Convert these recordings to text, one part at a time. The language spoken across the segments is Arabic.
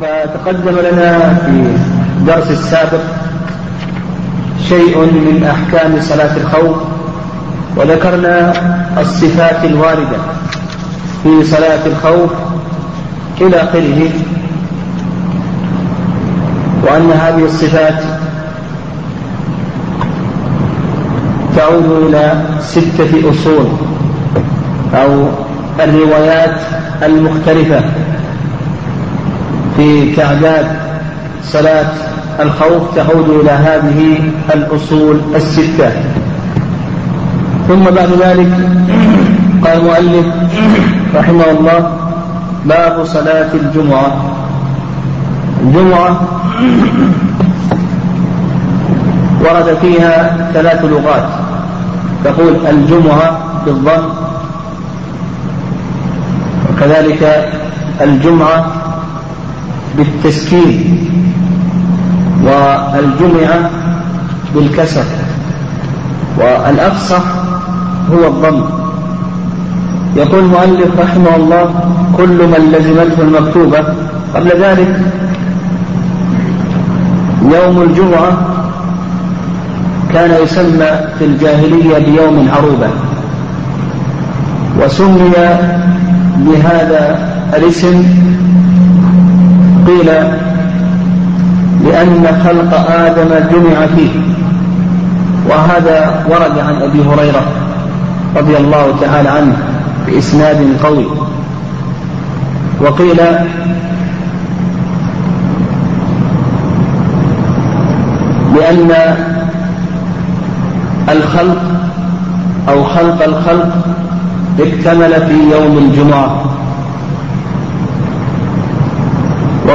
فتقدم لنا في الدرس السابق شيء من أحكام صلاة الخوف وذكرنا الصفات الواردة في صلاة الخوف إلى آخره وأن هذه الصفات تعود إلى ستة أصول أو الروايات المختلفة. في تعداد صلاة الخوف تعود إلى هذه الأصول الستة. ثم بعد ذلك قال المؤلف رحمه الله باب صلاة الجمعة. الجمعة ورد فيها ثلاث لغات. تقول الجمعة بالضم وكذلك الجمعة بالتسكين والجمعة بالكسر والأفصح هو الضم. يقول المؤلف رحمه الله كل من لزمته المكتوبة. قبل ذلك يوم الجمعة كان يسمى في الجاهلية بيوم عروبة وسمي بهذا الاسم قيل لأن خلق آدم جمع فيه وهذا ورد عن أبي هريرة رضي الله تعالى عنه بإسناد قوي. وقيل لأن الخلق أو خلق الخلق اكتمل في يوم الجمعة.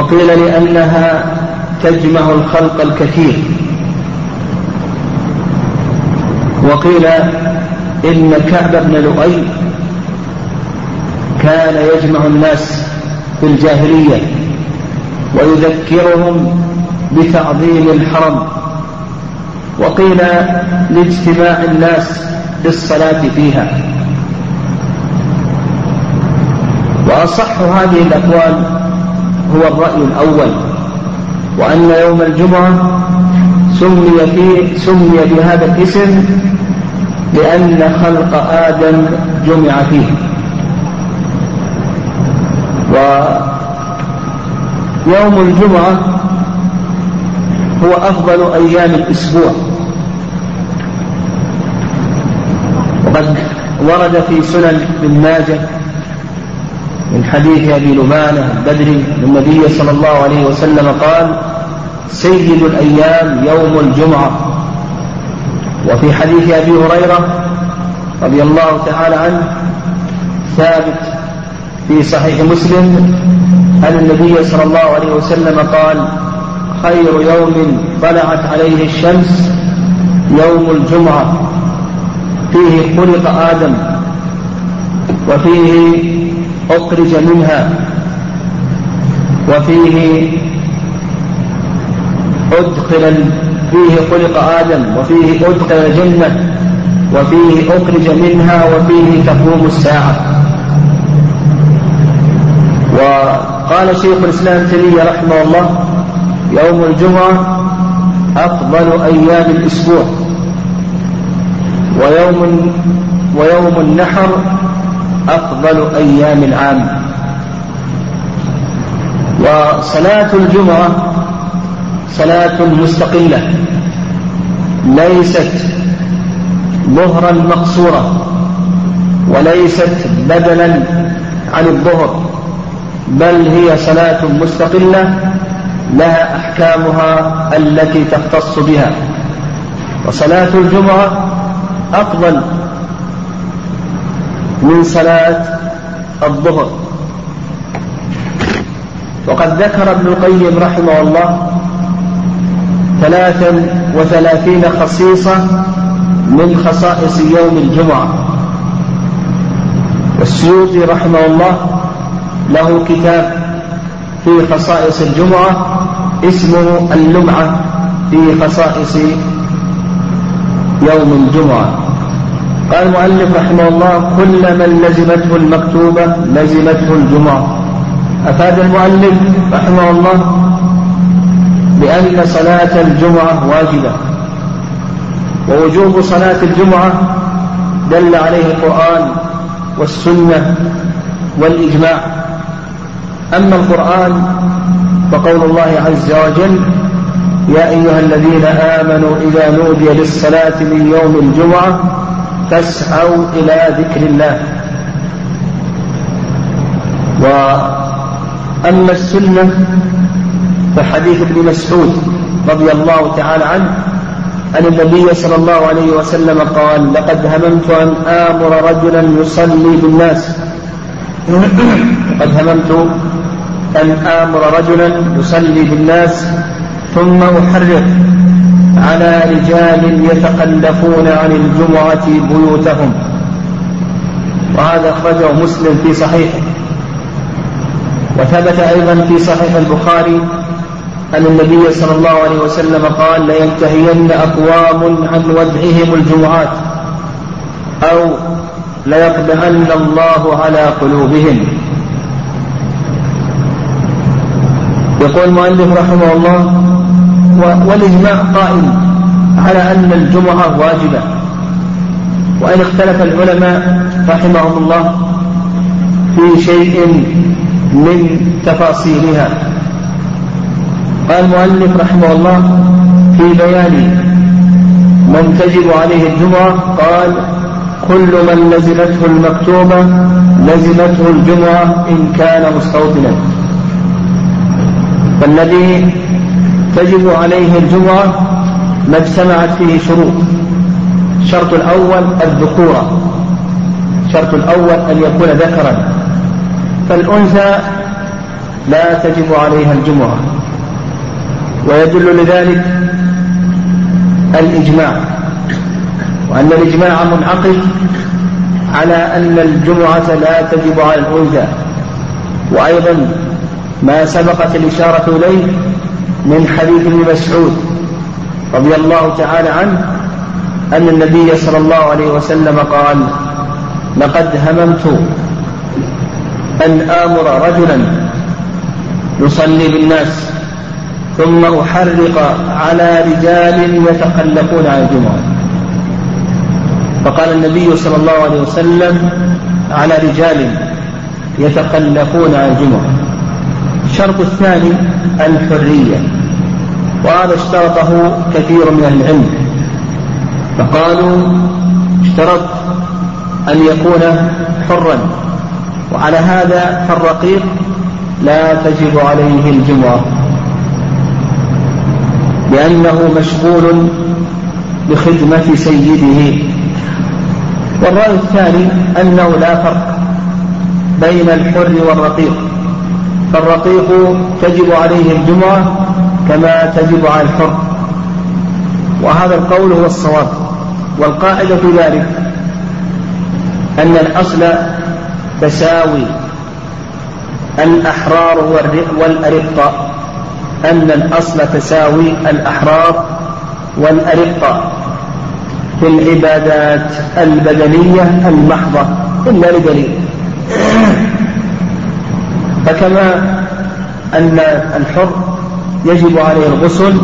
وقيل لأنها تجمع الخلق الكثير. وقيل إن كعب بن لؤي كان يجمع الناس في الجاهلية ويذكرهم بتعظيم الحرم. وقيل لاجتماع الناس بالصلاة فيها. وأصح هذه الأقوال هو الرأي الأول وأن يوم الجمعة سمي فيه سمي بهذا الاسم لأن خلق آدم جمع فيه. ويوم الجمعة هو أفضل أيام الأسبوع. وقد ورد في سنن ابن ماجه من حديث أبي لمانة البدري النبي صلى الله عليه وسلم قال سيد الأيام يوم الجمعة. وفي حديث أبي هريرة رضي الله تعالى عنه ثابت في صحيح مسلم أن النبي صلى الله عليه وسلم قال خير يوم طلعت عليه الشمس يوم الجمعة. فيه خلق آدم وفيه أخرج منها. وفيه أدخل فيه خلق آدم وفيه أدخل الجنة وفيه أخرج منها وفيه تقوم الساعة. وقال شيخ الإسلام تيمية رحمه الله يوم الجمعة أفضل أيام الأسبوع. ويوم ويوم النحر أفضل أيام العام. وصلاة الجمعة صلاة مستقلة ليست ظهرا مقصورة وليست بدلا عن الظهر بل هي صلاة مستقلة لها أحكامها التي تختص بها. وصلاة الجمعة أفضل من صلاة الظهر. وقد ذكر ابن القيم رحمه الله ثلاثا وثلاثين خصيصة من خصائص يوم الجمعة. والسيوطي رحمه الله له كتاب في خصائص الجمعة اسمه اللمعة في خصائص يوم الجمعة. قال المؤلف رحمه الله كل من لزمته المكتوبة لزمته الجمعة. أفاد المؤلف رحمه الله بأن صلاة الجمعة واجبة. ووجوب صلاة الجمعة دل عليه القرآن والسنة والإجماع. أما القرآن فقول الله عز وجل يا أيها الذين آمنوا إذا نودي للصلاة من يوم الجمعة فاسعوا إلى ذكر الله. وأما السنة فحديث ابن مسعود رضي الله تعالى عنه أن النبي صلى الله عليه وسلم قال لقد هممت أن آمر رجلا يصلي بالناس. لقد هممت أن آمر رجلا يصلي بالناس ثم أحرق على رجال يتخلفون عن الجمعة بيوتهم. وهذا أخرجه مسلم في صحيحه. وثبت أيضا في صحيح البخاري أن النبي صلى الله عليه وسلم قال لينتهين أقوام عن ودعهم الجمعات أو ليطبعن الله على قلوبهم. يقول المؤلف رحمه الله والإجماع قائم على أن الجمعة واجبة. وإن اختلف العلماء رحمهم الله في شيء من تفاصيلها. قال المؤلف رحمه الله في بيان من تجب عليه الجمعة قال كل من لزمته المكتوبة لزمته الجمعة إن كان مستوطنا. فالذي تجب عليه الجمعة ما اجتمعت فيه شروط. الشرط الأول الذكورة الشرط الأول أن يكون ذكرا. فالأنثى لا تجب عليها الجمعة. ويدل لذلك الإجماع. وأن الإجماع منعقد على أن الجمعة لا تجب على الأنثى. وأيضا ما سبقت الإشارة إليه من حديث ابن مسعود رضي الله تعالى عنه أن النبي صلى الله عليه وسلم قال لقد هممت أن آمر رجلا يصلي بالناس ثم أحرق على رجال يتخلفون عن الجمعة. فقال النبي صلى الله عليه وسلم على رجال يتخلفون عن الجمعة. الشرط الثاني الحرية وهذا اشترطه كثير من العلم. فقالوا اشترط أن يكون حرا وعلى هذا فالرقيق لا تجب عليه الجمعة لأنه مشغول بخدمة سيده. والرأي الثاني أنه لا فرق بين الحر والرقيق. فالرقيق تجب عليه الجمعة كما تجب على الحر. وهذا القول هو الصواب والقاعدة في ذلك أن الأصل تساوي الأحرار والأرقة أن الأصل تساوي الأحرار والأرقة في العبادات البدنية المحضة إلا لدليل. فكما أن الحر يجب عليه الغسل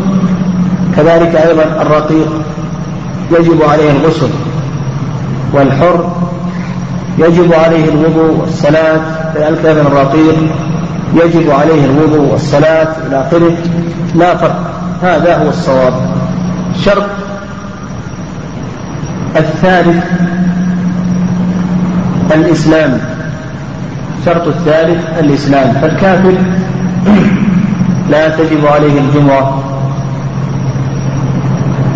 كذلك أيضا الرقيق يجب عليه الغسل والحر يجب عليه الوضوء والصلاة كذلك أيضا الرقيق يجب عليه الوضوء والصلاة إلى آخره. لا فرق هذا هو الصواب. الشرط الثالث الإسلام. الشرط الثالث الإسلام فالكافر لا تجب عليه الجمعة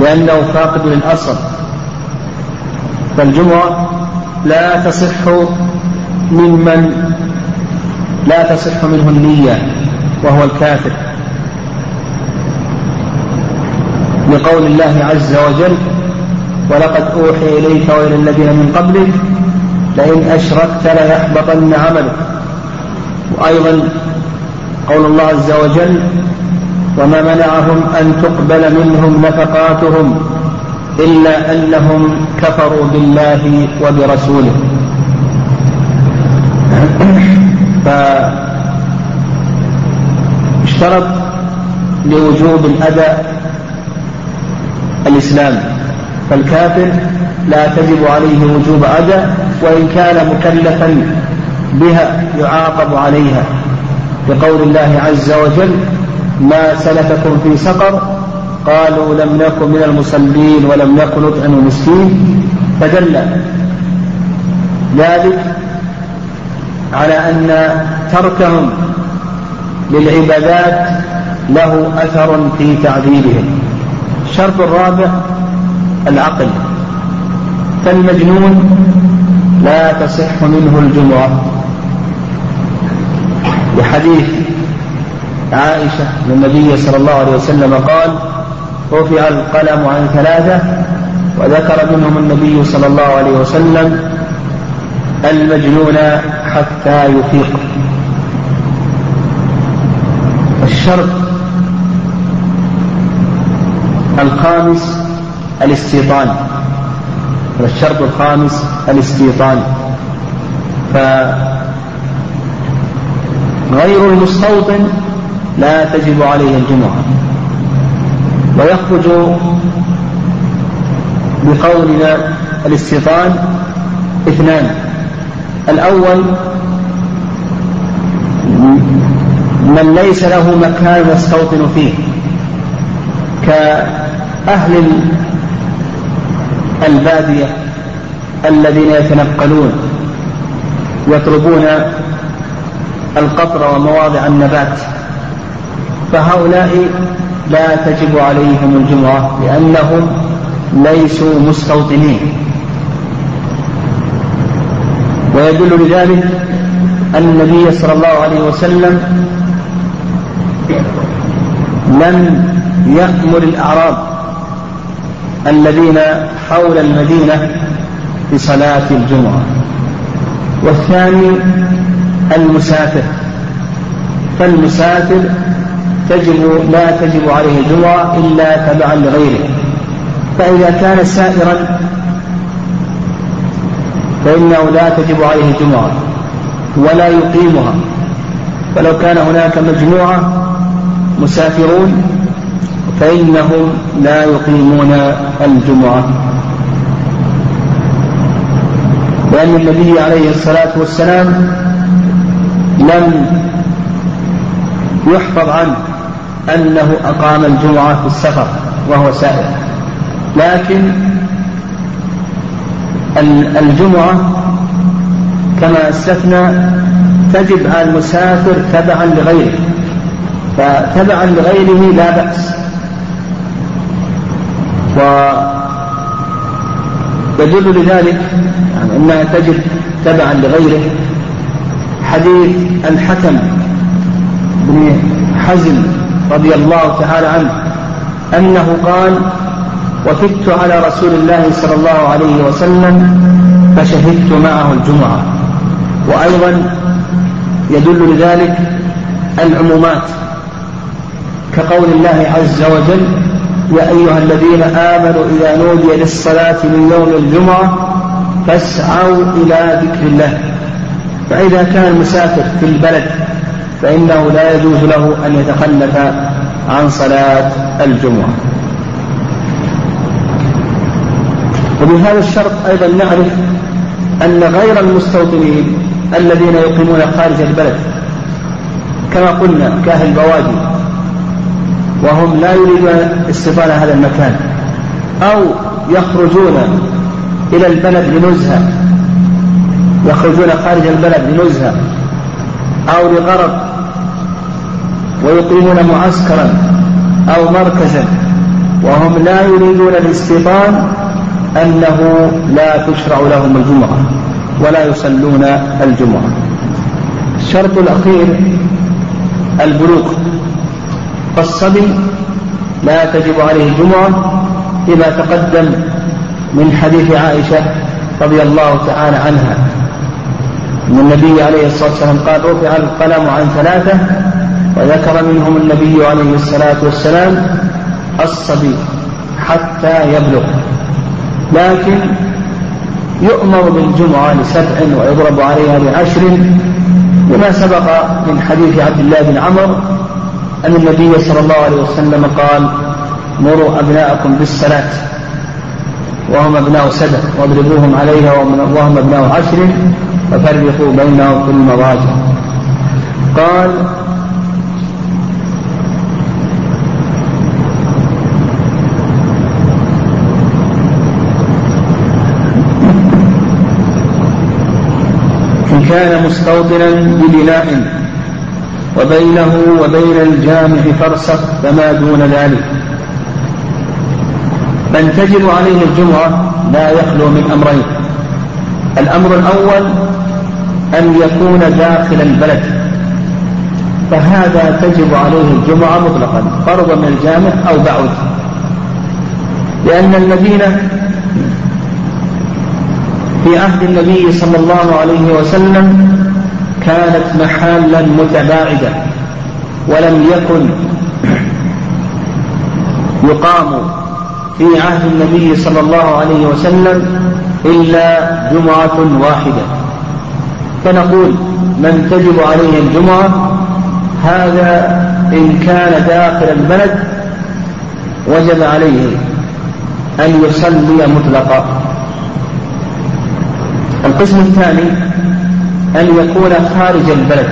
لأنه فاقد للأصل. فالجمعة لا تصح ممن لا تصح منه النية وهو الكافر. لقول الله عز وجل ولقد أوحي إليك وإلى الذين من قبلك لئن أشركت ليحبطن عملك. وأيضا قول الله عز وجل وما منعهم أن تقبل منهم نفقاتهم إلا أنهم كفروا بالله وبرسوله. اشترط لوجوب الأداء الإسلام. فالكافر لا تجب عليه وجوب أداء وإن كان مكلفا بها يعاقب عليها. بقول الله عز وجل ما سلككم في سقر قالوا لم نكن من المصلين ولم نكن نطعم المسكين فدل ذلك على أن تركهم للعبادات له أثر في تعذيبهم. الشرط الرابع العقل. فالمجنون لا تصح منه الجمعة لحديث عائشة النبي صلى الله عليه وسلم قال رفع القلم عن ثلاثة وذكر منهم النبي صلى الله عليه وسلم المجنون حتى يفيق. الشرط الخامس الاستيطان. والشرط الخامس الاستيطان. فغير المستوطن لا تجب عليه الجمعة. ويخرج بقولنا الاستيطان اثنان. الأول من ليس له مكان يستوطن فيه. كأهل البادية الذين يتنقلون يطلبون القطر ومواضع النبات فهؤلاء لا تجب عليهم الجمعة لأنهم ليسوا مستوطنين. ويدل لذلك أن النبي صلى الله عليه وسلم لم يأمر الأعراب الذين حول المدينة بصلاة الجمعة. والثاني المسافر. فالمسافر تجب لا تجب عليه الجمعة إلا تبعا لغيره. فإذا كان سائرا فإنه لا تجب عليه الجمعة ولا يقيمها. فلو كان هناك مجموعة مسافرون فإنهم لا يقيمون الجمعة. لأن النبي عليه الصلاة والسلام لم يحفظ عنه أنه أقام الجمعة في السفر وهو سائر. لكن الجمعة كما استثنى تجب على المسافر تبعا لغيره. فتبعا لغيره لا بأس. ويدل لذلك يعني أنها تجب تبعا لغيره. حديث الحكم بن حزم رضي الله تعالى عنه أنه قال وفدت على رسول الله صلى الله عليه وسلم فشهدت معه الجمعة. وأيضا يدل لذلك العمومات كقول الله عز وجل يا أيها الذين آمنوا إذا نودي للصلاة من يوم الجمعة فاسعوا إلى ذكر الله. فإذا كان المسافر في البلد فإنه لا يجوز له أن يتخلف عن صلاة الجمعة. وبهذا الشرط أيضا نعرف أن غير المستوطنين الذين يقيمون خارج البلد كما قلنا كأهل البوادي وهم لا يريدون استيطان هذا المكان أو يخرجون إلى البلد لنزهة يخرجون خارج البلد لنزهة أو لغرض ويقيمون معسكرا أو مركزا وهم لا يريدون الاستيطان أنه لا تشرع لهم الجمعة ولا يصلون الجمعة. الشرط الأخير البلوغ فالصبي لا تجب عليه الجمعة لما تقدم من حديث عائشة رضي الله تعالى عنها. أن النبي عليه الصلاة والسلام قال رفع القلم عن ثلاثة وذكر منهم النبي عليه الصلاة والسلام الصبي حتى يبلغ لكن يؤمر بالجمعة لسبع ويضرب عليها لعشر لما سبق من حديث عبد الله بن عمر أن النبي صلى الله عليه وسلم قال مروا أبناءكم بالصلاة وهم أبناء سبع واضربوهم عليها وهم أبناء عشر وفرقوا بينهم في المضاجع. قال إن كان مستوطنا ببناء وبينه وبين الجامع فرسخ فما دون ذلك. من تجب عليه الجمعة لا يخلو من أمرين. الأمر الأول أن يكون داخل البلد. فهذا تجب عليه الجمعة مطلقا فرضا من الجامع أو بعد. لأن المدينة في عهد النبي صلى الله عليه وسلم كانت محالا متباعدة ولم يكن يقام في عهد النبي صلى الله عليه وسلم إلا جمعة واحدة. فنقول من تجب عليه الجمعة هذا إن كان داخل البلد وجب عليه أن يصلي مطلقا. القسم الثاني أن يكون خارج البلد.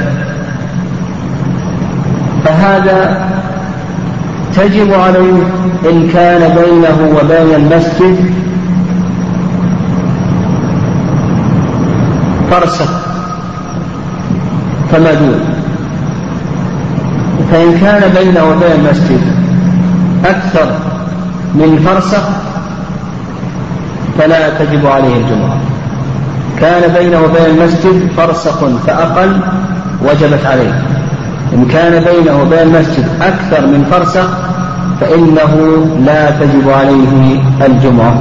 فهذا تجب عليه إن كان بينه وبين المسجد فرسخ فما دون. فإن كان بينه وبين المسجد أكثر من فرسخ فلا تجب عليه الجمعة. كان بينه وبين المسجد فرسخ فأقل وجبت عليه. إن كان بينه وبين المسجد أكثر من فرسخ فإنه لا تجب عليه الجمعة.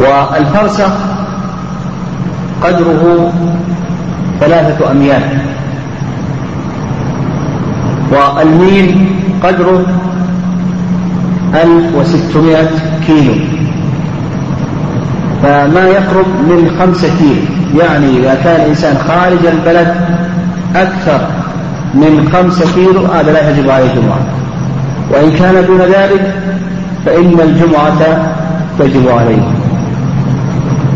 والفرسخ قدره ثلاثة أميال. والميل قدره ألف وستمائة كيلو. فما يقرب من خمسة كيلو يعني إذا كان الإنسان خارج البلد أكثر من خمسة كيلو هذا لا يجب عليه الجمعة وإن كان دون ذلك فإن الجمعة تجب عليه.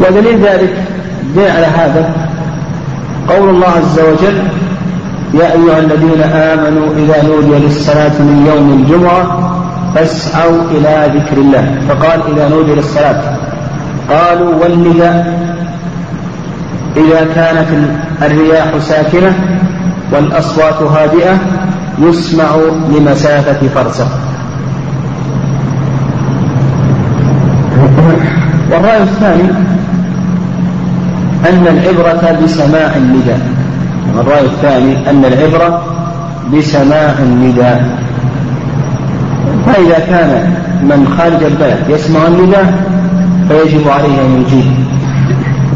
ودليل ذلك دليل على هذا قول الله عز وجل يا أيها الذين آمنوا إذا نودي للصلاة من يوم الجمعة فاسعوا إلى ذكر الله. فقال إذا نودي للصلاة. قالوا والنداء إذا كانت الرياح ساكنة والأصوات هادئة يسمع لمسافة فرسخ والرأي الثاني أن العبرة بسماع النداء. الرأي الثاني أن العبرة بسماع النداء. فإذا كان من خارج البلد يسمع النداء فيجب عليه أن يجيب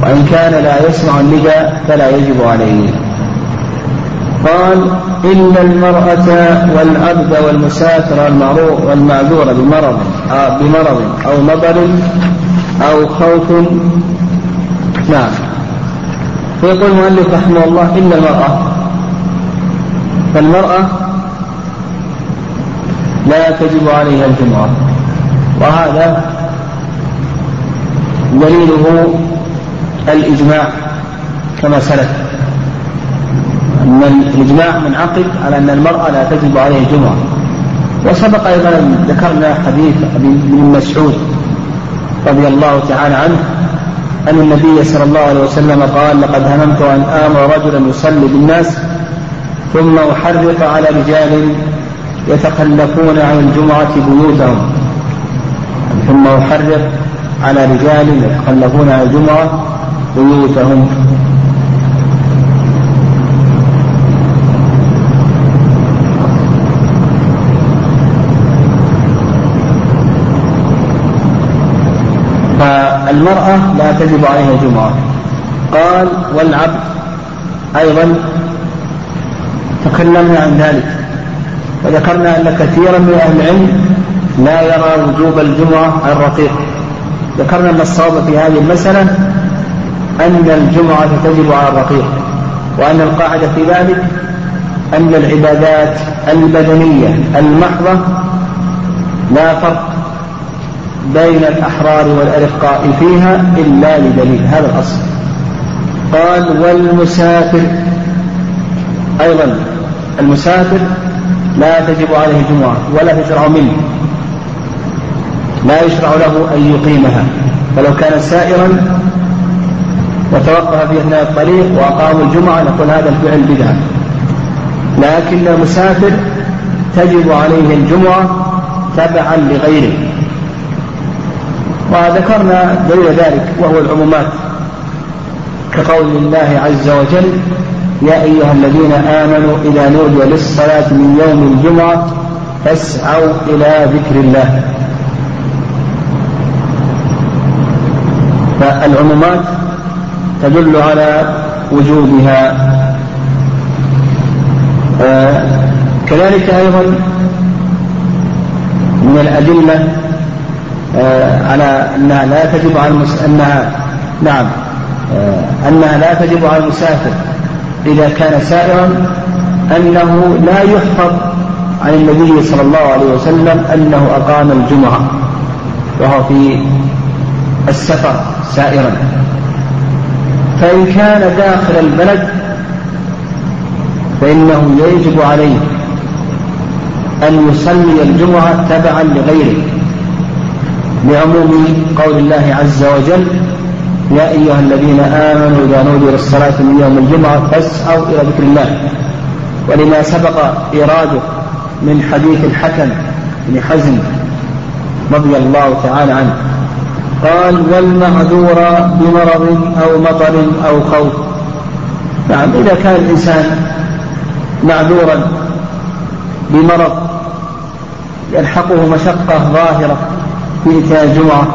وإن كان لا يسمع النداء فلا يجب عليه. قال إن المرأة والعبد والمسافر والمعذور بمرض أو بمرض أو مطر أو خوف. نعم. فيقول المؤلف رحمه الله إن المرأة فالمرأة لا تجب عليها الجمعة. وهذا دليله الإجماع كما سلف. أن الإجماع منعقد على أن المرأة لا تجب عليه الجمعة وسبق أيضا ذكرنا حديث ابن مسعود رضي الله تعالى عنه أن النبي صلى الله عليه وسلم قال لقد هممت أن آمر رجلا يصلي بالناس ثم أحرق على رجال يتخلفون عن الجمعة بيوتهم ثم أحرق على رجال يتخلفون عن الجمعة بيوتهم. فالمرأة لا تجب عليها الجمعة. قال والعبد أيضا تكلمنا عن ذلك. وذكرنا أن كثيرا من أهل العلم لا يرى وجوب الجمعة الرقيق ذكرنا أن الصواب في هذه المسألة أن الجمعة تجب على الرقيق وأن القاعدة في ذلك أن العبادات البدنية المحضة لا فرق بين الأحرار والأرقاء فيها إلا لدليل هذا الأصل. قال والمسافر أيضا المسافر لا تجب عليه الجمعة ولا تشرع منه. لا يشرع له أن يقيمها. فلو كان سائرا وتوقف في أثناء الطريق وأقاموا الجمعة نقول هذا الفعل بدعة. لكن المسافر تجب عليه الجمعة تبعا لغيره. وذكرنا دليل ذلك وهو العمومات. كقول الله عز وجل يا أيها الذين آمنوا إذا نودي للصلاة من يوم الجمعة فاسعوا إلى ذكر الله. فالعمومات تدل على وجوبها آه كذلك أيضا من الأدلة آه على أنها لا تجب على المس... أنها نعم آه أنها لا تجب على المسافر إذا كان سائرا أنه لا يحفظ عن النبي صلى الله عليه وسلم أنه أقام الجمعة وهو في السفر. سائرا. فإن كان داخل البلد فإنه يجب عليه أن يصلي الجمعة تبعا لغيره. لعموم قول الله عز وجل يا أيها الذين آمنوا إذا نودي للصلاة من يوم الجمعة فاسعوا إلى ذكر الله. ولما سبق إيراده من حديث الحكم بن حزم رضي الله تعالى عنه. قال والمعذور بمرض أو مطر أو خوف. نعم إذا كان الإنسان معذورا بمرض يلحقه مشقة ظاهرة في إتيان الجمعة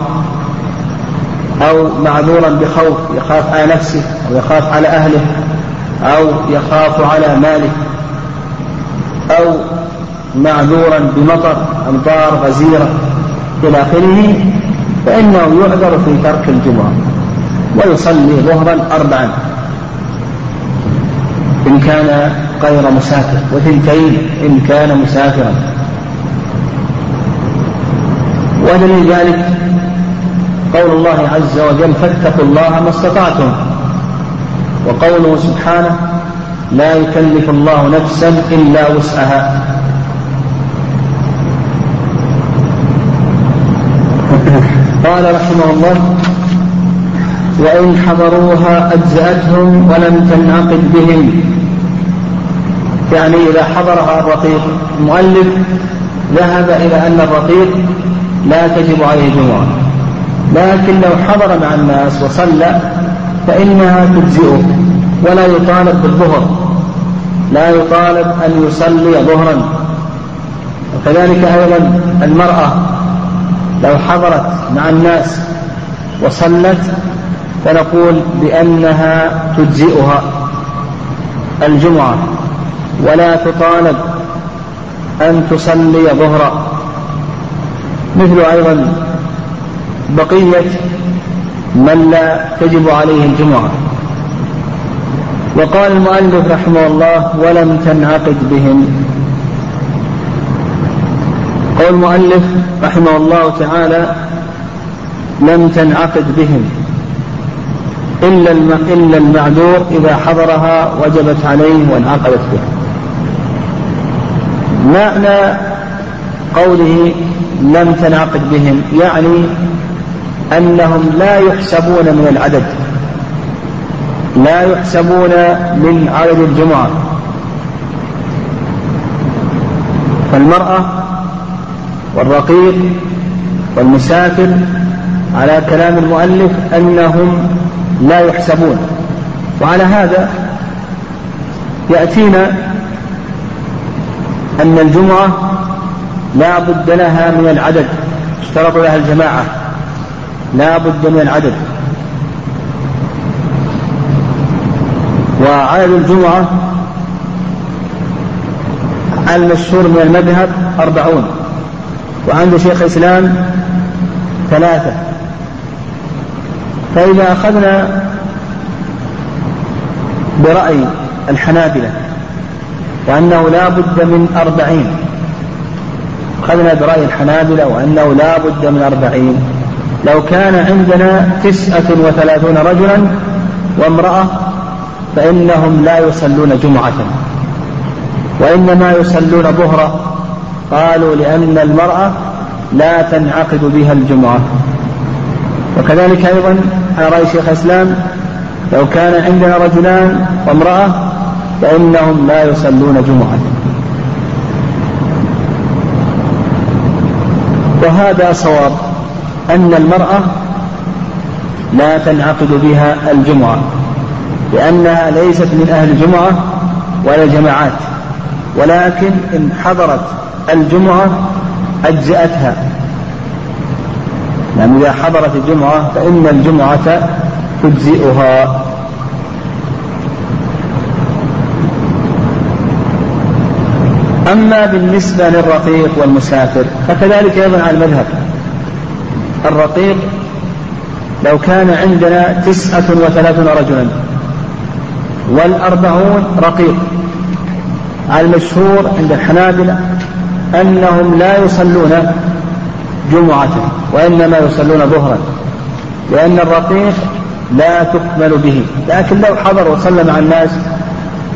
أو معذورا بخوف يخاف على نفسه أو يخاف على أهله أو يخاف على ماله أو معذورا بمطر أمطار غزيرة إلى آخره. فإنه يعذر في ترك الجمعة ويصلي ظهرا أربعا. إن كان غير مسافر وثنتين إن كان مسافرا. ودليل ذلك قول الله عز وجل فاتقوا الله ما استطعتم. وقوله سبحانه لا يكلف الله نفسا إلا وسعها. قال رحمه الله وإن حضروها أجزأتهم ولم تنعقد بهم. يعني إذا حضرها الرقيق المؤلف ذهب إلى أن الرقيق لا تجب عليه جمعة. لكن لو حضر مع الناس وصلى فإنها تجزئه ولا يطالب بالظهر. لا يطالب أن يصلي ظهرا. وكذلك أيضا المرأة لو حضرت مع الناس وصلت فنقول بأنها تجزئها الجمعة ولا تطالب أن تصلي ظهرا. مثل أيضا بقية من لا تجب عليه الجمعة. وقال المؤلف رحمه الله ولم تنعقد بهم قول المؤلف رحمه الله تعالى لم تنعقد بهم إلا إلا المعذور إذا حضرها وجبت عليه وانعقدت به. معنى قوله لم تنعقد بهم يعني أنهم لا يحسبون من العدد لا يحسبون من عدد الجمعة. فالمرأة والرقيق والمسافر على كلام المؤلف أنهم لا يحسبون. وعلى هذا يأتينا أن الجمعة لا بد لها من العدد. اشترط لها الجماعة لا بد من العدد. وعدد الجمعة المشهور من المذهب أربعون. وعند شيخ الإسلام ثلاثة. فإذا أخذنا برأي الحنابلة وأنه لا بد من أربعين أخذنا برأي الحنابلة وأنه لا بد من أربعين. لو كان عندنا تسعة وثلاثون رجلا وامرأة فإنهم لا يصلون جمعة وإنما يصلون ظهرا. قالوا لأن المرأة لا تنعقد بها الجمعة. وكذلك أيضا على رأي شيخ الإسلام لو كان عندنا رجلان وامرأة فإنهم لا يصلون جمعة. وهذا صواب أن المرأة لا تنعقد بها الجمعة لأنها ليست من أهل الجمعة ولا الجماعات ولكن إن حضرت الجمعة أجزأتها. يعني إذا حضرت الجمعة فإن الجمعة تجزئها. أما بالنسبة للرقيق والمسافر فكذلك أيضا على المذهب. الرقيق لو كان عندنا تسعة وثلاثون رجلا والأربعون رقيق. المشهور عند الحنابلة أنهم لا يصلون جمعة وإنما يصلون ظهرا لأن الرقيق لا تكمل به لكن لو حضر وصلى مع الناس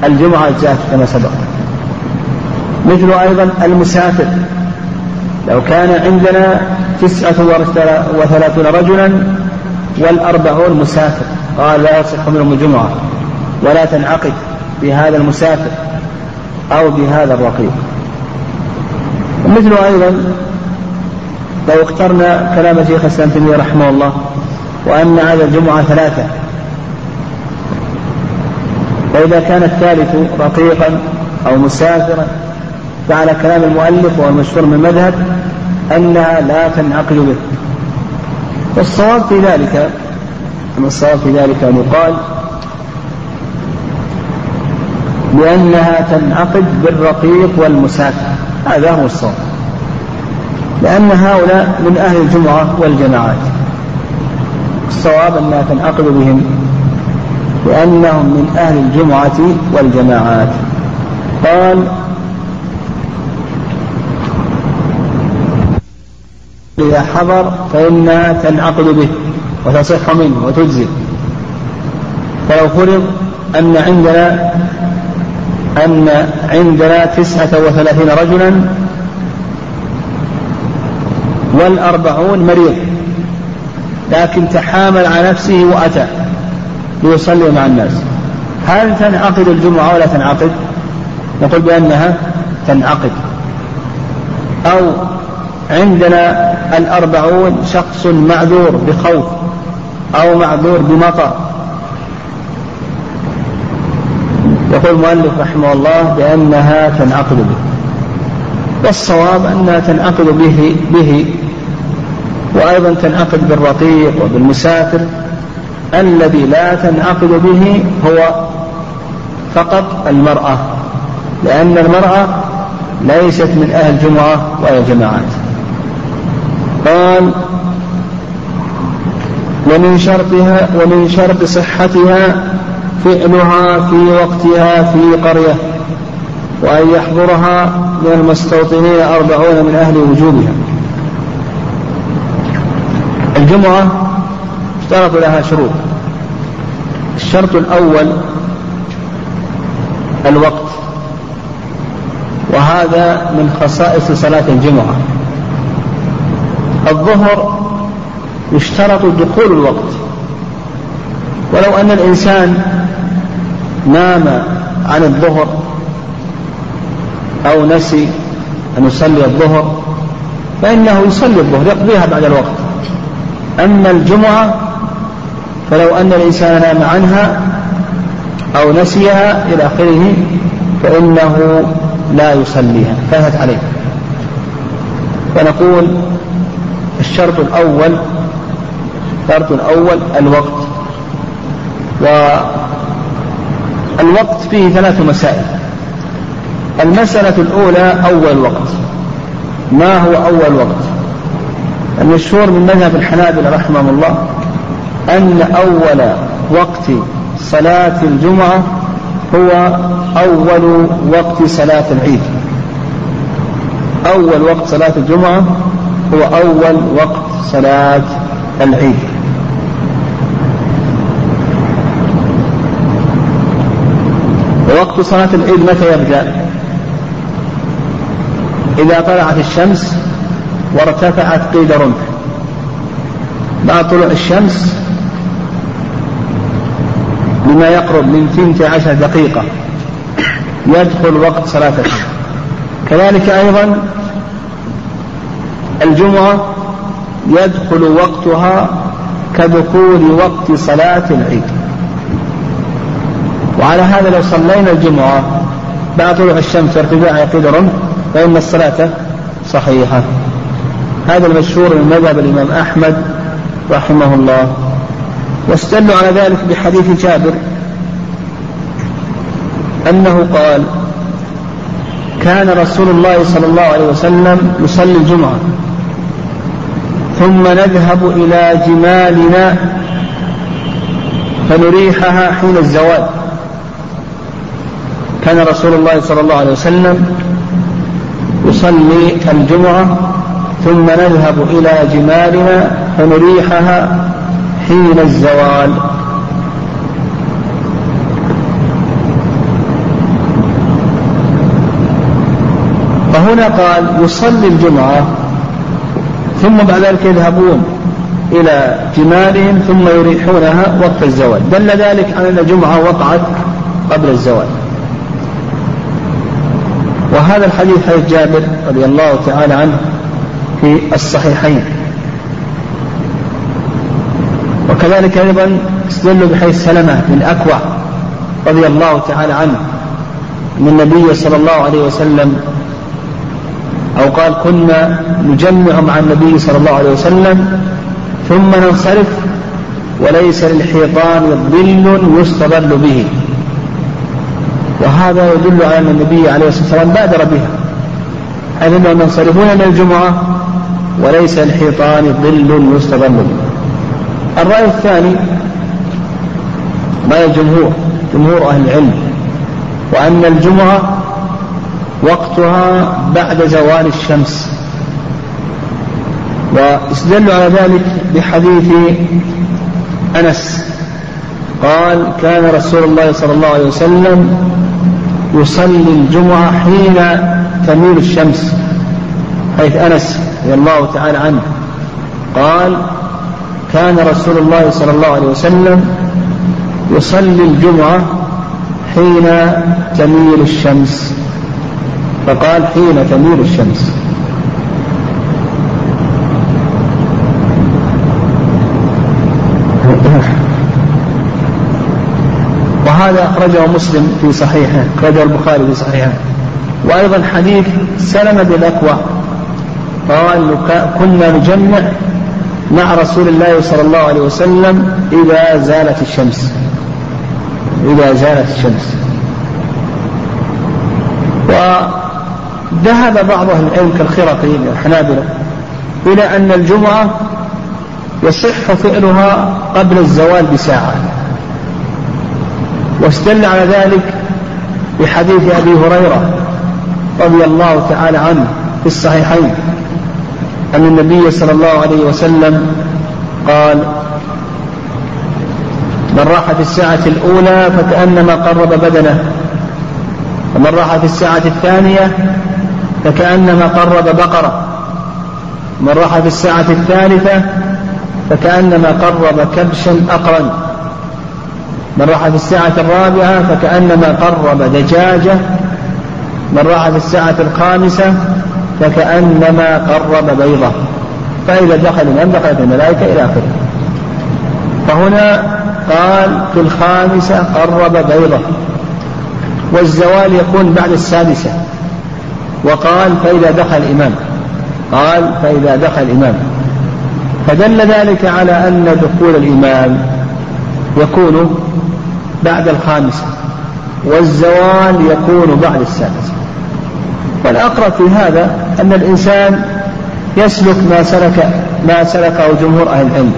الجمعة جاءت كما سبق. مثل أيضا المسافر لو كان عندنا تسعة وثلاثون رجلا والأربعون مسافر قال لا يصح منهم الجمعة ولا تنعقد بهذا المسافر أو بهذا الرقيق. مثل أيضا لو اخترنا كلام شيخ الإسلام تيمية رحمه الله وأن عدد الجمعة ثلاثة. فإذا كان الثالث رقيقا أو مسافرا فعلى كلام المؤلف وهو المشهور من المذهب أنها لا تنعقد به. والصواب في ذلك أن الصواب في ذلك أن يقال لأنها تنعقد بالرقيق والمسافر. هذا هو الصواب. لأن هؤلاء من أهل الجمعة والجماعات. الصواب أنها تنعقد بهم لأنهم من أهل الجمعة والجماعات. قال إذا حضر فإنها تنعقد به وتصح منه وتجزي فلو فرض أن عندنا أن عندنا تسعة وثلاثين رجلا والأربعون مريض لكن تحامل على نفسه وأتى ليصلي مع الناس. هل تنعقد الجمعة ولا تنعقد؟ نقول بأنها تنعقد. أو عندنا الأربعون شخص معذور بخوف أو معذور بمطر. يقول المؤلف رحمه الله بأنها تنعقد به. والصواب أنها تنعقد به به. وأيضا تنعقد بالرقيق وبالمسافر. الذي لا تنعقد به هو فقط المرأة لأن المرأة ليست من أهل الجمعة ولا الجماعات قال ومن شرطها ومن شرط صحتها فعلها في وقتها في قرية وأن يحضرها من المستوطنين أربعون من أهل وجوبها الجمعة اشترط لها شروط. الشرط الأول الوقت وهذا من خصائص صلاة الجمعة. الظهر يشترط دخول الوقت. ولو أن الإنسان نام عن الظهر أو نسي أن يصلي الظهر فإنه يصلي الظهر يقضيها بعد الوقت. أما الجمعة فلو أن الإنسان نام عنها أو نسيها إلى آخره فإنه لا يصليها فاتت عليه. فنقول الشرط الأول الشرط الأول الوقت. والوقت فيه ثلاث مسائل. المسألة الأولى أول وقت. ما هو أول وقت؟ المشهور من مذهب الحنابلة رحمهم الله أن أول وقت صلاة الجمعة هو أول وقت صلاة العيد. أول وقت صلاة الجمعة هو أول وقت صلاة العيد. ووقت صلاة العيد متى يبدأ؟ إذا طلعت الشمس وارتفعت قيد رمح. بعد طلوع الشمس بما يقرب من ثنتي عشر دقيقة يدخل وقت صلاة العيد. كذلك أيضا الجمعة يدخل وقتها كدخول وقت صلاة العيد. وعلى هذا لو صلينا الجمعة بعد طلوع الشمس وارتفاع يقيد رمح فإن الصلاة صحيحة. هذا المشهور من مذهب الإمام أحمد رحمه الله. واستدلوا على ذلك بحديث جابر أنه قال كان رسول الله صلى الله عليه وسلم يصلي الجمعة ثم نذهب إلى جمالنا فنريحها حين الزوال. كان رسول الله صلى الله عليه وسلم يصلي الجمعة ثم نذهب إلى جمالنا فنريحها حين الزوال. فهنا قال يصلي الجمعة ثم بعد ذلك يذهبون إلى جمالهم ثم يريحونها وقت الزوال. دل ذلك على أن الجمعة وقعت قبل الزوال. وهذا الحديث حديث جابر رضي الله تعالى عنه في الصحيحين. وكذلك أيضا استدلوا بحيث سلمة بن أكوع رضي الله تعالى عنه أن النبي صلى الله عليه وسلم أو قال كنا نجمع مع النبي صلى الله عليه وسلم ثم ننصرف وليس للحيطان ظل يستظل به. وهذا يدل على أن النبي عليه الصلاة والسلام بادر بها. حيث أنهم ينصرفون من الجمعة وليس الحيطان ظل يستظل الرأي الثاني رأي الجمهور جمهور أهل العلم وأن الجمعة وقتها بعد زوال الشمس. واستدلوا على ذلك بحديث أنس. قال كان رسول الله صلى الله عليه وسلم يصلي الجمعة حين تميل الشمس حيث أنس رضي الله تعالى عنه قال كان رسول الله صلى الله عليه وسلم يصلي الجمعة حين تميل الشمس. فقال حين تميل الشمس. وهذا أخرجه مسلم في صحيحه أخرجه البخاري في صحيحه. وأيضا حديث سلمة بن الأكوع قال كنا نجمع مع رسول الله صلى الله عليه وسلم إذا زالت الشمس. إذا زالت الشمس. وذهب بعض أهل العلم كالخرقي الحنابلة إلى أن الجمعة يصح فعلها قبل الزوال بساعة. واستدل على ذلك بحديث أبي هريرة رضي الله تعالى عنه في الصحيحين. أن النبي صلى الله عليه وسلم قال من راح في الساعة الأولى فكأنما قرب بدنه ومن راح في الساعة الثانية فكأنما قرب بقرة ومن راح في الساعة الثالثة فكأنما قرب كبشا أقرن. من راح في الساعة الرابعة فكأنما قرب دجاجة. من راح في الساعة الخامسة فكأنما قرب بيضة. فإذا دخل الإمام دخلت الملائكة إلى آخره. فهنا قال في الخامسة قرب بيضة. والزوال يكون بعد السادسة. وقال فإذا دخل الإمام قال فإذا دخل الإمام فدل ذلك على أن دخول الإمام يكون بعد الخامسة. والزوال يكون بعد السادسة. والأقرب في هذا أن الإنسان يسلك ما سلك ما سلكه جمهور أهل العلم.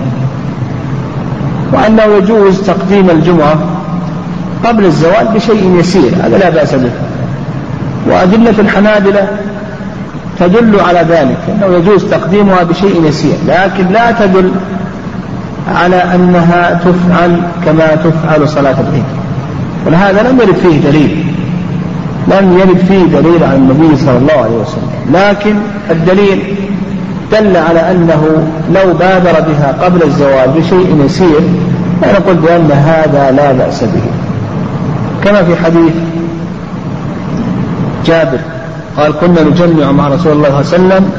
وأنه يجوز تقديم الجمعة قبل الزوال بشيء يسير هذا لا بأس به. وأدلة الحنابلة تدل على ذلك أنه يجوز تقديمها بشيء يسير لكن لا تدل على أنها تفعل كما تفعل صلاة العيد. ولهذا لم يرد فيه دليل. لم يرد فيه دليل عن النبي صلى الله عليه وسلم. لكن الدليل دل على أنه لو بادر بها قبل الزوال بشيء يسير فنقول بأن هذا لا بأس به. كما في حديث جابر قال كنا نجمع مع رسول الله صلى الله عليه وسلم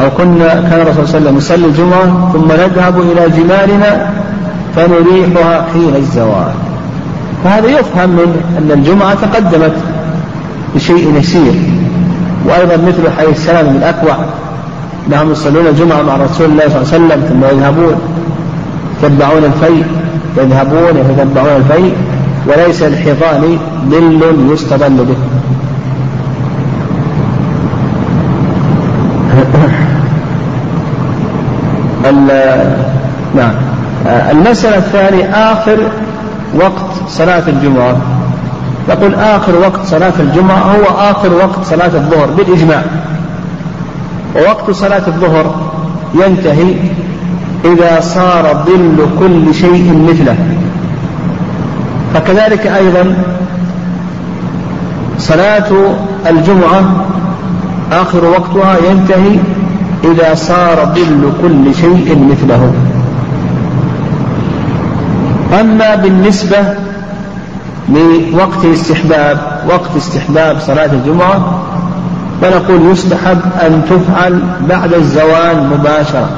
أو كنا كان الرسول صلى الله عليه وسلم يصلي الجمعة ثم نذهب إلى جمالنا فنريحها حين الزوال. فهذا يفهم من أن الجمعة تقدمت بشيء يسير. وأيضا مثل حي السلام من أكوع نعم يصلون الجمعة مع رسول الله صلى الله عليه وسلم ثم يذهبون يتبعون الفيء يذهبون يتبعون الفيء وليس الحيطان ظل يستظل به. نعم. المسألة الثانية آخر وقت صلاة الجمعة. يقول آخر وقت صلاة الجمعة هو آخر وقت صلاة الظهر بالإجماع. ووقت صلاة الظهر ينتهي إذا صار ظل كل شيء مثله. فكذلك أيضا صلاة الجمعة آخر وقتها ينتهي إذا صار ظل كل شيء مثله. أما بالنسبة لوقت استحباب وقت استحباب صلاة الجمعة فنقول يستحب أن تفعل بعد الزوال مباشرة.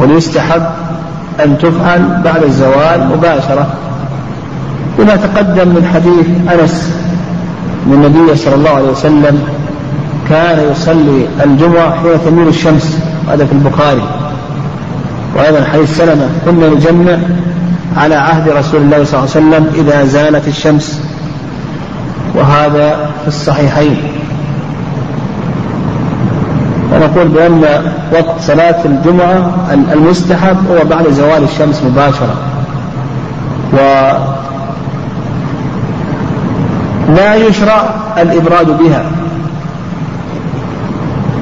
ويستحب أن تفعل بعد الزوال مباشرة. بما تقدم من حديث أنس من النبي صلى الله عليه وسلم كان يصلي الجمعة حين تميل الشمس هذا في البخاري. وأيضا حديث سلمة كنا نجمع على عهد رسول الله صلى الله عليه وسلم إذا زالت الشمس. وهذا في الصحيحين. ونقول بأن وقت صلاة الجمعة المستحب هو بعد زوال الشمس مباشرة. و لا يشرع الإبراد بها.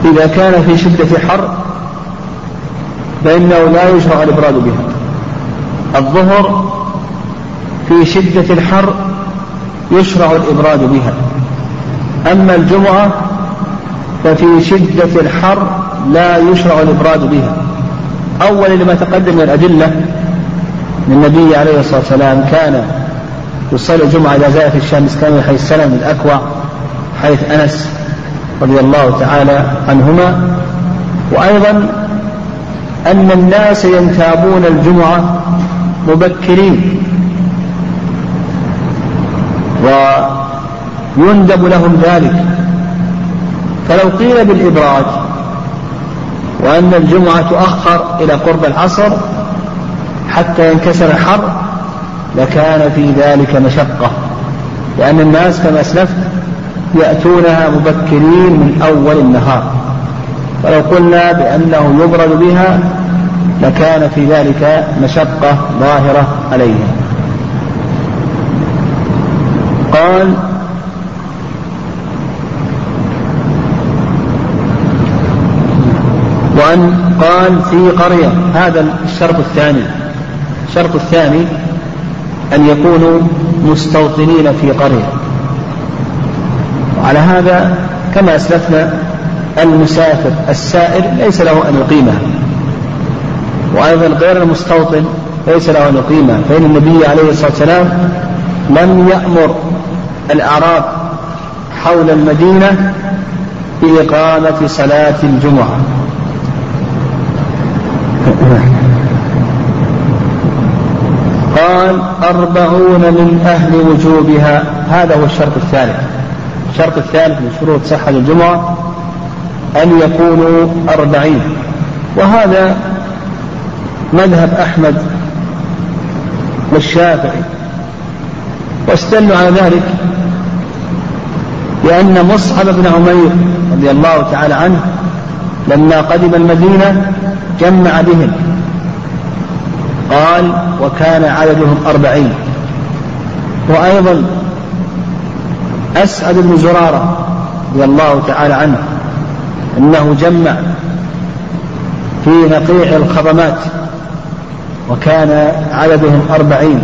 إذا كان في شدة حر فإنه لا يشرع الإبراد بها. الظهر في شدة الحر يشرع الإبراد بها. أما الجمعة ففي شدة الحر لا يشرع الإبراد بها. أولا لما تقدم من الأدلة النبي عليه الصلاة والسلام كان يصلي الجمعة إذا زالت الشمس كان حيث سلم الأكوع حيث أنس. رضي الله تعالى عنهما وأيضا أن الناس ينتابون الجمعة مبكرين. ويندب لهم ذلك. فلو قيل بالإبراج وأن الجمعة تؤخر إلى قرب العصر حتى ينكسر الحر لكان في ذلك مشقة. لأن الناس كما أسلفت يأتونها مبكرين من أول النهار. فلو قلنا بأنه يبرد بها لكان في ذلك مشقة ظاهرة عليهم. قال وأن قال في قرية هذا الشرط الثاني. الشرط الثاني أن يكونوا مستوطنين في قرية. وعلى هذا كما أسلفنا المسافر السائر ليس له أن يقيمها وأيضا غير المستوطن ليس له أن يقيمها فإن النبي عليه الصلاة والسلام لم يأمر الأعراب حول المدينة بإقامة صلاة الجمعة. قال أربعون من أهل وجوبها. هذا هو الشرط الثالث. الشرط الثالث من شروط صحة الجمعة أن يكونوا أربعين. وهذا مذهب أحمد والشافعي. واستدلوا على ذلك لأن مصعب بن عمير رضي الله تعالى عنه لما قدم المدينة جمع بهم. قال وكان عددهم أربعين. وأيضا أسعد بن زرارة رضي الله تعالى عنه أنه جمع في نقيع الخضمات وكان عددهم أربعين.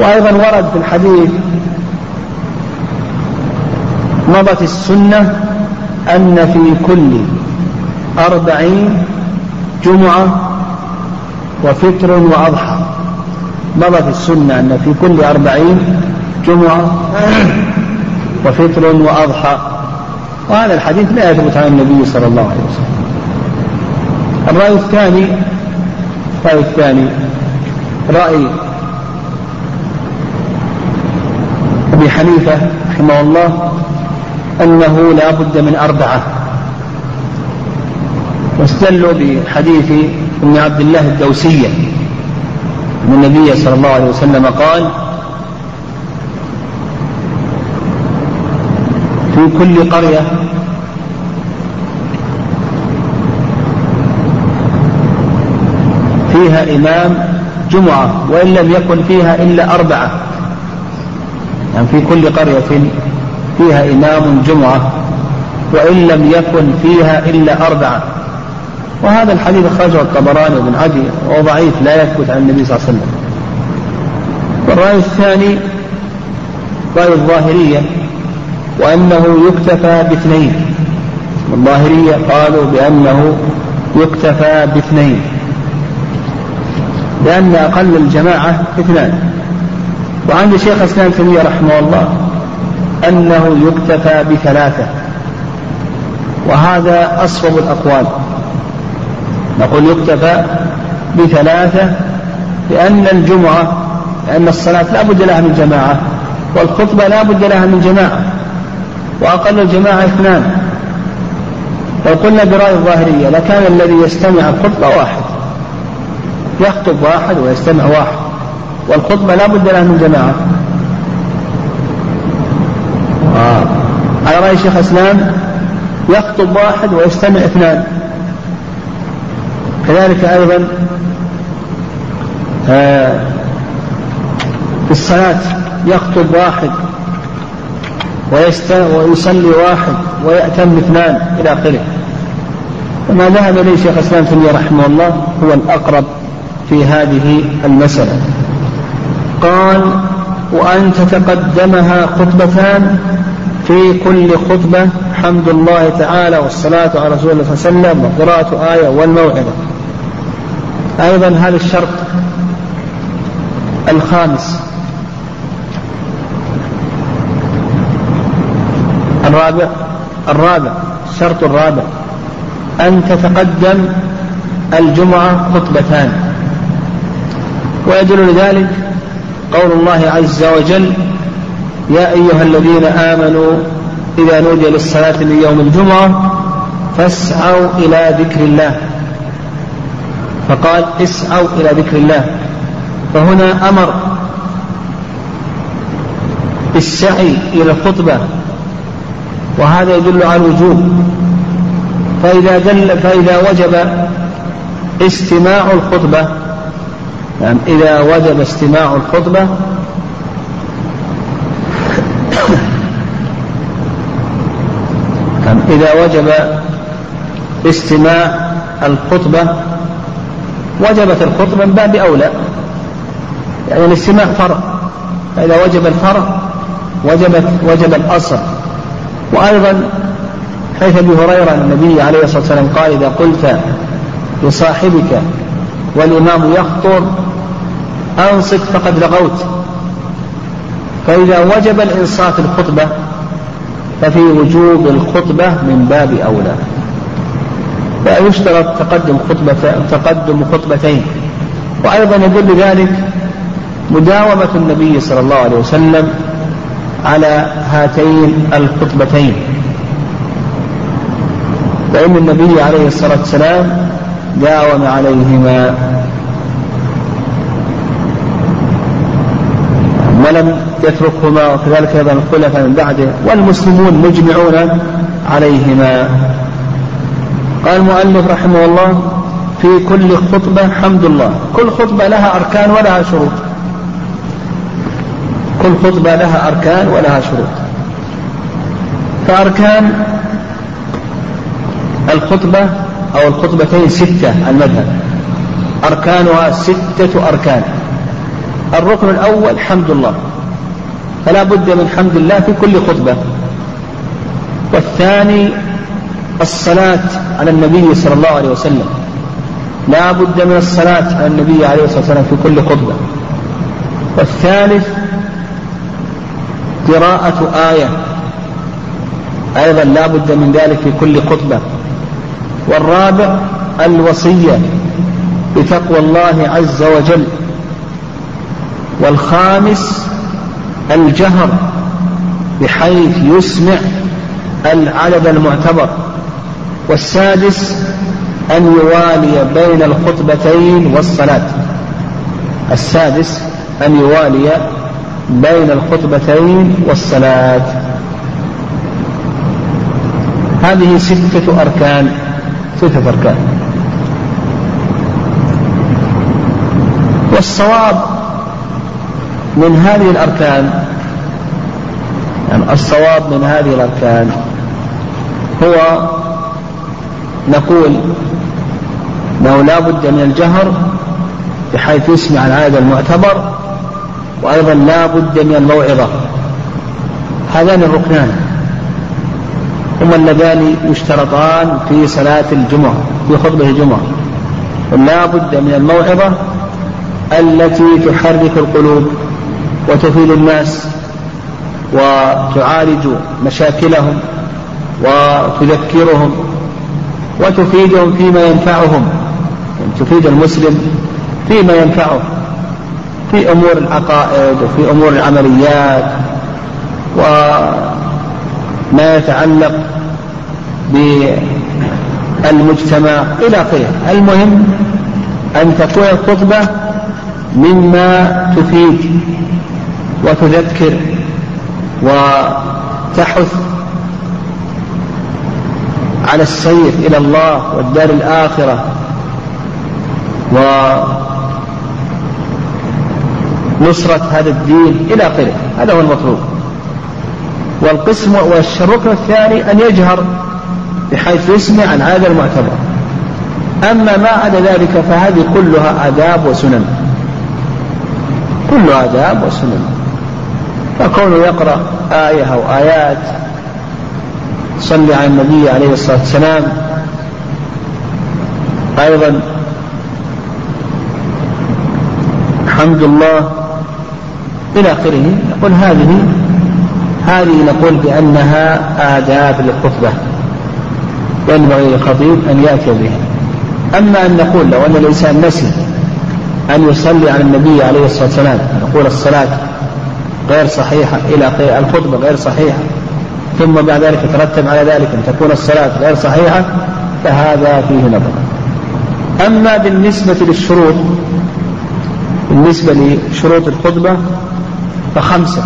وأيضا ورد في الحديث مضت السنة أن في كل أربعين جمعة وفطر وأضحى. مضت السنة أن في كل أربعين جمعة وفطر وأضحى. وهذا الحديث لا يثبت عن النبي صلى الله عليه وسلم. الرأي الثاني الرأي الثاني رأي أبي حنيفة رحمه الله أنه لا بد من أربعة. واستدلوا بحديث ابن عبد الله الدوسية. أن النبي صلى الله عليه وسلم قال في كل قرية. فيها إمام جمعة وإن لم يكن فيها إلا أربعة. يعني في كل قرية فيها إمام جمعة وإن لم يكن فيها إلا أربعة. وهذا الحديث أخرجه الطبراني بن عدي وهو ضعيف لا يثبت عن النبي صلى الله عليه وسلم. والرأي الثاني رأي الظاهرية. وأنه يكتفى باثنين. الظاهرية قالوا بأنه يكتفى باثنين. لأن أقل الجماعة اثنان. وعند شيخ الإسلام تيمية رحمه الله أنه يكتفى بثلاثة. وهذا أصوب الأقوال. نقول يكتفى بثلاثة لأن الجمعة لأن الصلاة لا بد لها من جماعة والخطبة لا بد لها من جماعة. وأقل الجماعة اثنان. لو قلنا برأي الظاهرية لكان الذي يستمع الخطبة واحد. يخطب واحد ويستمع واحد. والخطبة لا بد لها من جماعة. آه. على رأي شيخ الإسلام يخطب واحد ويستمع اثنان. كذلك أيضا آه في الصلاة يخطب واحد ويصلي واحد ويأتم اثنان إلى آخره. وما ذهب إليه شيخ الإسلام تيمية رحمه الله هو الأقرب في هذه المسألة. قال وأن تتقدمها خطبتان في كل خطبة حمد الله تعالى والصلاة على رسول الله صلى الله عليه وسلم وقراءة آية والموعظة. أيضا هذا الشرط الخامس. الرابع الرابع الشرط الرابع أن تتقدم الجمعة خطبتان. ويدل لذلك قول الله عز وجل يا أيها الذين آمنوا إذا نودي للصلاة من يوم الجمعة فاسعوا إلى ذكر الله. فقال اسعوا إلى ذكر الله. فهنا أمر بالسعي إلى الخطبة وهذا يدل على الوجوب. فإذا دل فإذا وجب استماع الخطبة يعني إذا وجب استماع الخطبة يعني إذا وجب استماع الخطبة وجبت الخطبة من باب أولى. يعني الاستماع فرع. فإذا وجب الفرع وجبت وجب الأصل. وأيضا حيث أبي هريرة النبي عليه الصلاة والسلام قال إذا قلت لصاحبك والإمام يخطر أنصت فقد لغوت فإذا وجب الإنصات الخطبة ففي وجوب الخطبة من باب أولى. فيشترط تقدم خطبة تقدم خطبتين. وأيضا يدل ذلك مداومة النبي صلى الله عليه وسلم على هاتين الخطبتين. فإن النبي عليه الصلاة والسلام داوم عليهما. ولم يتركهما وكذلك أيضا الخلفاء من بعده والمسلمون مجمعون عليهما. قال المؤلف رحمه الله في كل خطبة حمد الله. كل خطبة لها أركان ولها شروط. كل خطبة لها أركان ولها شروط. فأركان الخطبة أو الخطبتين ستة المذهب. أركانها ستة أركان. الركن الأول حمد الله. فلا بد من حمد الله في كل خطبة. والثاني الصلاة على النبي صلى الله عليه وسلم. لا بد من الصلاة على النبي عليه الصلاة والسلام في كل خطبة. والثالث قراءة آية. أيضا لا بد من ذلك في كل خطبة. والرابع الوصية بتقوى الله عز وجل. والخامس الجهر بحيث يسمع العدد المعتبر. والسادس أن يوالي بين الخطبتين والصلاة. السادس أن يوالي بين الخطبتين والصلاة. هذه ستة أركان. ستة أركان. والصواب من هذه الأركان يعني الصواب من هذه الأركان هو نقول أنه لا بد من الجهر بحيث يسمع العدد المعتبر وأيضا لا بد من الموعظة. هذان الركنان. هما اللذان يشترطان في صلاة الجمعة في خطبة الجمعة. لا بد من الموعظة التي تحرك القلوب وتفيد الناس وتعالج مشاكلهم وتذكرهم وتفيدهم فيما ينفعهم يعني تفيد المسلم فيما ينفعه. في أمور العقائد وفي أمور العمليات وما يتعلق بالمجتمع إلى آخره. المهم أن تكون الخطبة مما تفيد وتذكر وتحث على السير إلى الله والدار الآخرة ونصرة هذا الدين إلى آخره. هذا هو المطلوب. والقسم والركن الثاني أن يجهر بحيث يسمع عن هذا المعتبر. أما ما عدا ذلك فهذه كلها آداب وسنن. كلها آداب وسنن. فكونه يقرأ آية أو آيات صلي على النبي عليه الصلاة والسلام أيضا حمد الله إلى آخره. نقول هذه هذه نقول بأنها آداب للخطبة. ينبغي للخطيب أن يأتي بها. أما أن نقول لو أن الإنسان نسي أن يصلي على النبي عليه الصلاة والسلام نقول الصلاة غير صحيحة إلى الخطبة غير صحيحة ثم بعد ذلك يترتب على ذلك أن تكون الصلاة غير صحيحة فهذا فيه نظر. أما بالنسبة للشروط بالنسبة لشروط الخطبة فخمسة.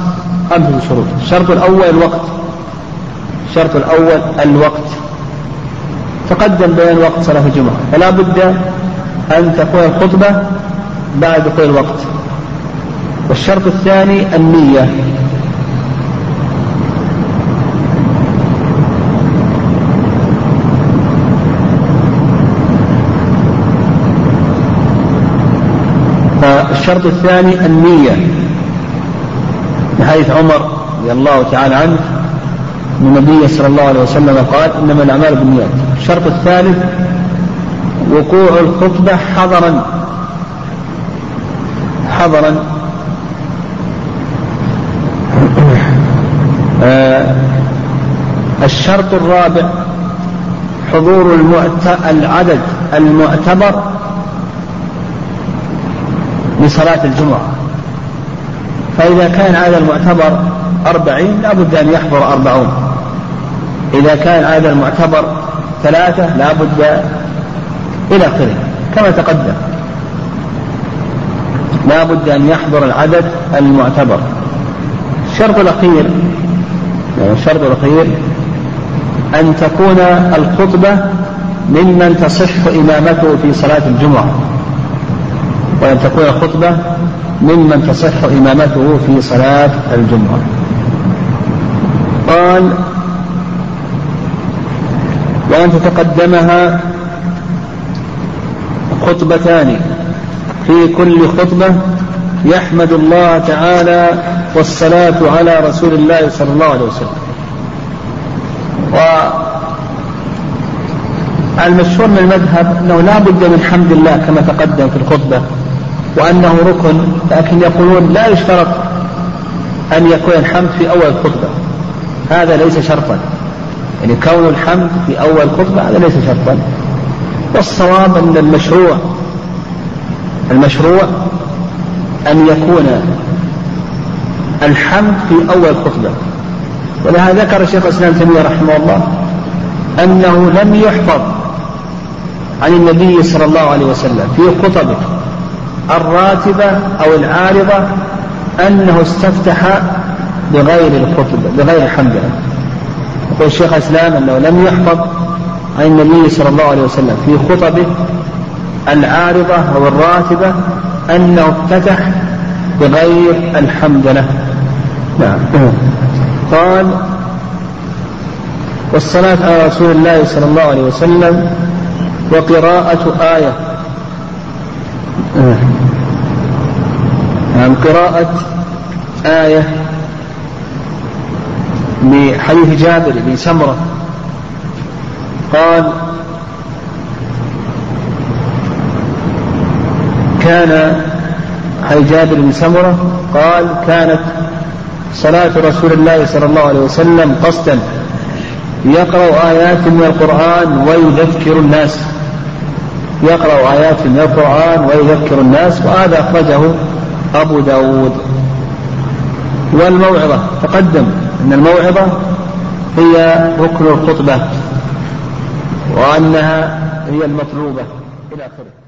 خمسة شروط الشرط الأول الوقت. الشرط الأول الوقت. تقدم بيان وقت صلاة الجمعة. فلا بد أن تكون الخطبة بعد دخول الوقت. والشرط الثاني النية. الشرط الثاني النية. بحيث عمر رضي الله تعالى عنه أن النبي صلى الله عليه وسلم قال إنما الأعمال بالنيات. الشرط الثالث وقوع الخطبة حضرا. حضرا. آه الشرط الرابع حضور المعت... العدد المعتبر لصلاة الجمعة. فإذا كان هذا المعتبر أربعين لا بد أن يحضر أربعون. إذا كان هذا المعتبر ثلاثة لا بد إلى آخره كما تقدم. لا بد أن يحضر العدد المعتبر. الشرط الأخير يعني الشرط الأخير أن تكون الخطبة ممن تصح إمامته في صلاة الجمعة. وأن تكون الخطبة ممن تصح إمامته في صلاة الجمعة. قال وأن تتقدمها خطبتان. في كل خطبة يحمد الله تعالى والصلاة على رسول الله صلى الله عليه وسلم. والمشهور من المذهب أنه لا بد من حمد الله كما تقدم في الخطبة. وأنه ركن لكن يقولون لا يشترط أن يكون الحمد في أول الخطبة هذا ليس شرطا. يعني كون الحمد في أول خطبة هذا ليس شرطا. والصواب أن المشروع المشروع أن يكون الحمد في أول خطبة. ولهذا ذكر الشيخ الإسلام تيمية رحمه الله أنه لم يحفظ عن النبي صلى الله عليه وسلم في خطبه. الراتبة أو العارضة أنه استفتح بغير الخطبة بغير الحمد يقول الشيخ الإسلام أنه لم يحفظ عن النبي صلى الله عليه وسلم في خطبه العارضة أو الراتبة أنه افتتح بغير الحمد له نعم. قال والصلاة على رسول الله صلى الله عليه وسلم وقراءة آية. نعم قراءة آية بحديث جابر بن سمرة. قال كان حديث جابر بن سمرة قال كانت صلاة رسول الله صلى الله عليه وسلم قصدا يقرأ آيات من القرآن ويذكر الناس. يقرأ آيات من القرآن ويذكر الناس وهذا أخرجه أبو داود. والموعظة تقدم أن الموعظة هي ركن الخطبة وأنها هي المطلوبة إلى آخره.